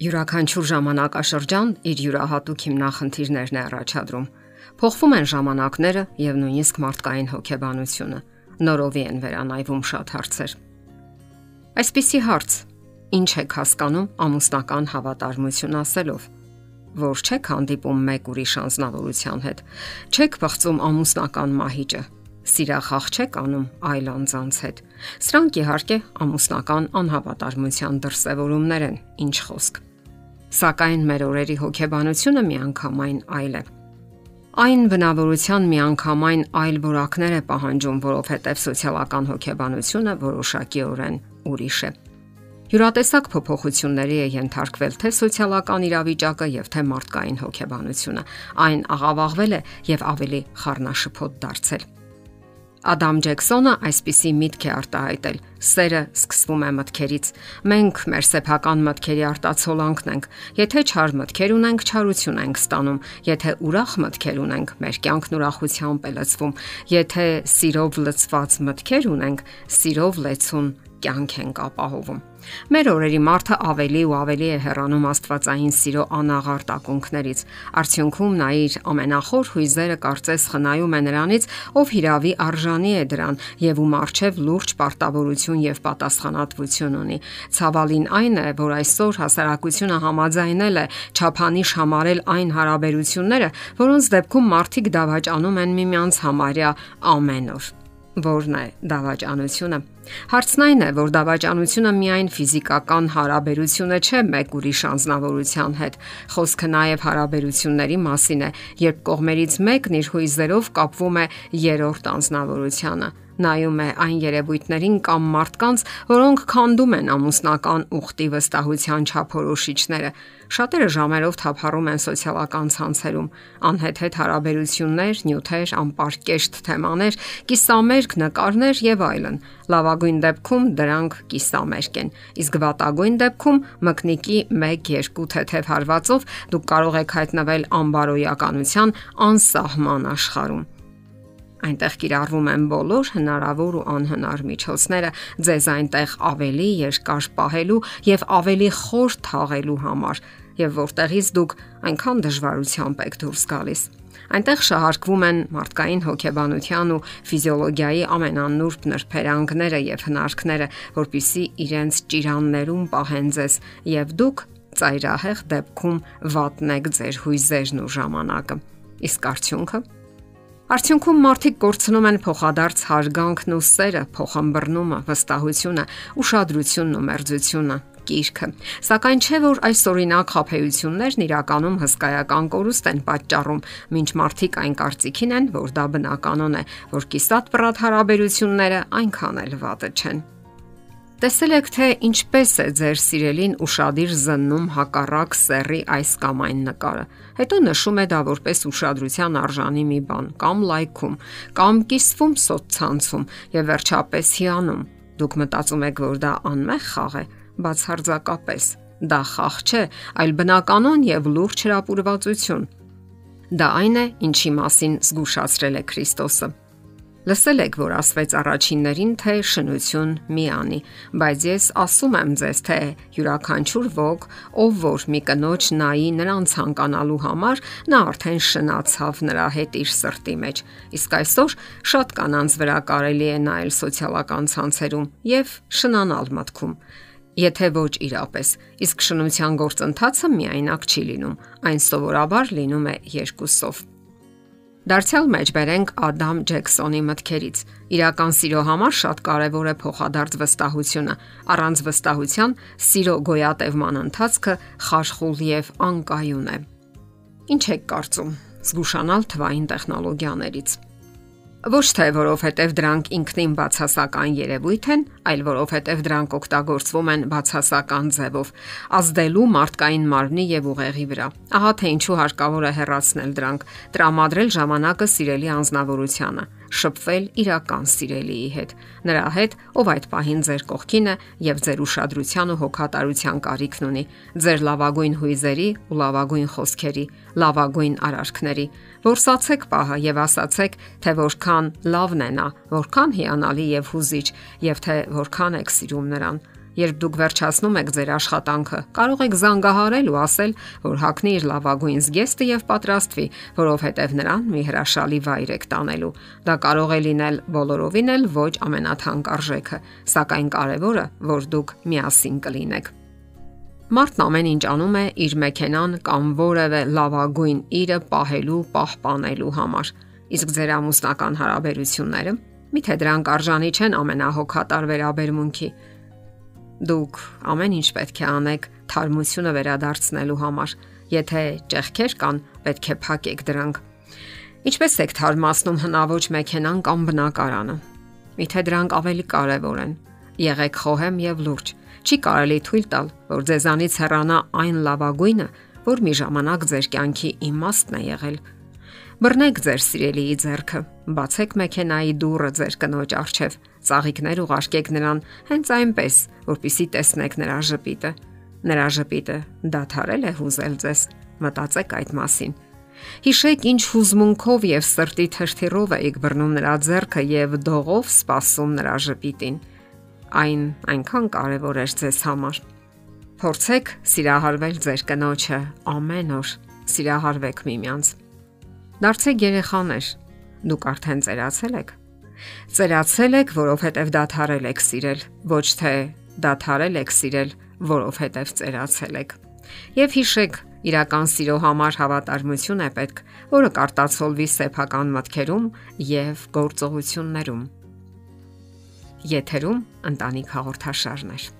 Յուրաքանչյուր ժամանակաշրջան իր յուրահատուկ հիմնախնդիրներն է առաջադրում։ Փոխվում են ժամանակները եւ նույնիսկ մարդկային հոգեբանությունը։ Նորովի են վերանայվում շատ հարցեր։ Այսպիսի հարց. Ինչ եք հասկանում ամուսնական հավատարմություն ասելով, որ չեք հանդիպում մեկ ուրիշ անznավորության հետ, չեք բացում ամուսնական մահիճը, սիրախախ չեք անում այլ անձանց հետ։ Սրանք իհարկե ամուսնական անհավատարմության դրսևորումներ են, ինչ խոսք։ Սակայն մեր օրերի հոգեբանությունը միանգամայն այլ է։ Այն բնավորության միանգամայն այլ որակներ է պահանջում, որովհետև սոցիալական հոգեբանությունը որոշակիորեն ուրիշ է։ Յուրատեսակ փոփոխությունների է ենթարկվել թե սոցիալական իրավիճակը եւ թե մարդկային հոգեբանությունը։ Այն աղավաղվել է եւ ավելի խառնաշփոթ դարձել։ Ադամ Ջեքսոնը այսպիսի միտք է արտահայտել. Սերը սկսվում է մտքերից։ Մենք մեր սեփական մտքերի արտացոլանքն ենք։ Եթե չար մտքեր ունենք, չարություն ենք ստանում։ Եթե ուրախ մտքեր ունենք, մեր կյանքն ուրախությամբ է լցվում։ Եթե սիրով լցված մտքեր ունենք, սիրով լեցուն կյանք ենք ապահովում։ Մեր օրերի մարդը ավելի ու ավելի է հեռանում Աստվածային սիրո անաղարտ ակունքներից։ Արդյունքում նա իր ամենախոր հույզերը կարծես խնայում է նրանից, ով հիրավի արժանի է դրան եւ ում արժեվ լուրջ պարտավորություն եւ պատասխանատվություն ունի։ Ցավալին այն է, որ այսօր հասարակությունը համաձայնել է ճափանիշ համարել այն հարաբերությունները, որոնց դեպքում մարդիկ դավաճանում են միմյանց համարյա ամեն օր որն է դավաճանությունը։ Հարցն այն է, որ դավաճանությունը միայն ֆիզիկական հարաբերությունը չէ մեկ ուրիշ անznավորության հետ։ Խոսքը նաև հարաբերությունների մասին է, երբ կողմերից մեկն իր հույզերով կապվում է երրորդ անznավորությանը նայում է այն երևույթներին կամ մարդկանց, որոնք քանդում են ամուսնական ուխտի վստահության չափորոշիչները։ Շատերը ժամերով թափառում են սոցիալական ցանցերում, անհեթեթ հարաբերություններ, նյութեր, անպարկեշտ թեմաներ, կիսամերկ նկարներ եւ այլն։ Լավագույն դեպքում դրանք կիսամերկ են, իսկ վատագույն դեպքում մկնիկի 1-2 թեթև հարվածով դուք կարող եք հայտնվել անբարոյականության անսահման աշխարհում։ Այնտեղ կիրառվում են բոլոր հնարավոր ու անհնար միջոցները ձեզ այնտեղ ավելի երկար պահելու եւ ավելի խոր թաղելու համար, եւ որտեղից դուք այնքան դժվարությամբ եք դուրս գալիս։ Այնտեղ շահարկվում են մարդկային հոգեբանության ու ֆիզիոլոգիայի ամենանուրբ նրբերանգները եւ հնարքները, որpիսի իրենց ճիրաններում պահեն ձեզ եւ դուք ծայրահեղ դեպքում վատնեք ձեր հույզերն ու ժամանակը։ Իսկ արդյունքը Արդյունքում մարդիկ կորցնում են փոխադարձ հարգանքն ու սերը, փոխամբռնումը, վստահությունը, ուշադրությունն ու մերձությունը կիրքը։ Սակայն չէ որ այս օրինակ խափեություններն իրականում հսկայական կորուստ են պատճառում, ինչ մարդիկ այն կարծիքին են, որ դա բնականon է, որ կիսատ պրատ հարաբերությունները այնքան էլ վատը չեն։ Տեսել եք, թե ինչպես է ձեր սիրելին ուրشادիր զննում հակառակ սեռի այս կամ այն նկարը։ Հետո նշում է դա որպես ուշադրության արժանի մի բան, կամ լայքում, կամ կիսվում սոցցանցում եւ վերջապես հիանում։ Դուք մտածում եք, որ դա անմեղ խաղ է, բացարձակապես։ Դա խաղ չէ, այլ բնականon եւ լուրջ հրապուրվածություն։ Դա այն է, ինչի մասին զգուշացրել է Քրիստոսը։ Լսել եք, որ ասվեց առաջիններին, թե շնություն մի անի, բայց ես ասում եմ ձեզ, թե յուրաքանչյուր ոգ, ով որ մի կնոջ նայի նրան ցանկանալու համար, նա արդեն շնացավ նրա հետ իր սրտի մեջ։ Իսկ այսօր շատ կանանց վրա կարելի է նայել սոցիալական ցանցերում եւ շնանալ մտքում։ Եթե ոչ իրապես, իսկ շնության գործընթացը միայնակ չի լինում, այն սովորաբար լինում է երկուսով։ Դարձյալ մեջ բերենք Ադամ Ջեքսոնի մտքերից։ Իրական սիրո համար շատ կարևոր է փոխադարձ վստահությունը։ Առանց վստահության սիրո գոյատևման ընթացքը խարխուլ եւ անկայուն է։ Ինչ եք կարծում։ Զգուշանալ թվային տեխնոլոգիաներից Ոչ թե որովհետև դրանք ինքնին բացասական երևույթ են, այլ որովհետև դրանք օգտագործվում են բացասական ձևով, ազդելու մարդկային մարմնի եւ ուղեղի վրա։ Ահա թե ինչու հարկավոր է հեռացնել դրանք, տրամադրել ժամանակը սիրելի անznավորությանը շփվել իրական սիրելիի հետ, նրա հետ, ով այդ պահին ձեր կողքին է եւ ձեր ուշադրության ու հոգատարության կարիքն ունի, ձեր լավագույն հույզերի ու լավագույն խոսքերի, լավագույն արարքների։ Որսացեք պահը եւ ասացեք, թե որքան լավն է նա, որքան հիանալի եւ հուզիչ, եւ թե որքան եք սիրում նրան։ Երբ դուք վերջացնում եք ձեր աշխատանքը, կարող եք զանգահարել ու ասել, որ հակնի իր լավագույն զգեստը եւ պատրաստվի, որովհետեւ նրան մի հրաշալի վայր եք տանելու։ Դա կարող է լինել բոլորովին էլ ոչ ամենաթանկարժեքը, սակայն կարևորը, որ դուք միասին կլինեք։ Մարդն ամեն ինչ անում է իր մեքենան կամ որևէ լավագույն իրը պահելու, պահպանելու համար։ Իսկ ձեր ամուսնական հարաբերությունները, միթե դրանք արժանի չեն ամենահոգատար վերաբերմունքի։ Դուք ամեն ինչ պետք է անեք թարմությունը վերադարձնելու համար։ Եթե ճեղքեր կան, պետք է փակեք դրանք։ Ինչպես եք թարմացնում հնաոճ մեքենան կամ բնակարանը։ Միթե դրանք ավելի կարևոր են։ Եղեք խոհեմ եւ լուրջ։ Չի կարելի թույլ տալ, որ ձեզանից հեռանա այն լավագույնը, որ մի ժամանակ ձեր կյանքի իմաստն է եղել Բռնեք ձեր սիրելիի ձեռքը, բացեք մեքենայի դուռը ձեր կնոջ առջև, ծաղիկներ ուղարկեք նրան հենց այնպես, որpիսի տեսնեք նրա ժպիտը։ Նրա ժպիտը դադարել է հուզել ձեզ։ Մտածեք այդ մասին։ Հիշեք, ինչ հուզմունքով եւ սրտի թրթիրով եք բռնում նրա ձեռքը եւ դողով սпасում նրա ժպիտին։ Այն այնքան կարեւոր է ձեզ համար։ Փորձեք սիրահարվել ձեր կնոջը ամեն օր։ Սիրահարվեք միմյանց։ Դարձեք երեխաներ, Դուք արդեն ծերացել եք։ Ծերացել եք, որովհետև դադարել եք սիրել, ոչ թե դադարել եք սիրել, որովհետև ծերացել եք։ Եվ հիշեք, իրական սիրո համար հավատարմություն է պետք, որը կարտացոլվի սեփական մտքերում եւ գործողություններում։ Եթերում ընտանիք հաղորդաշարն է։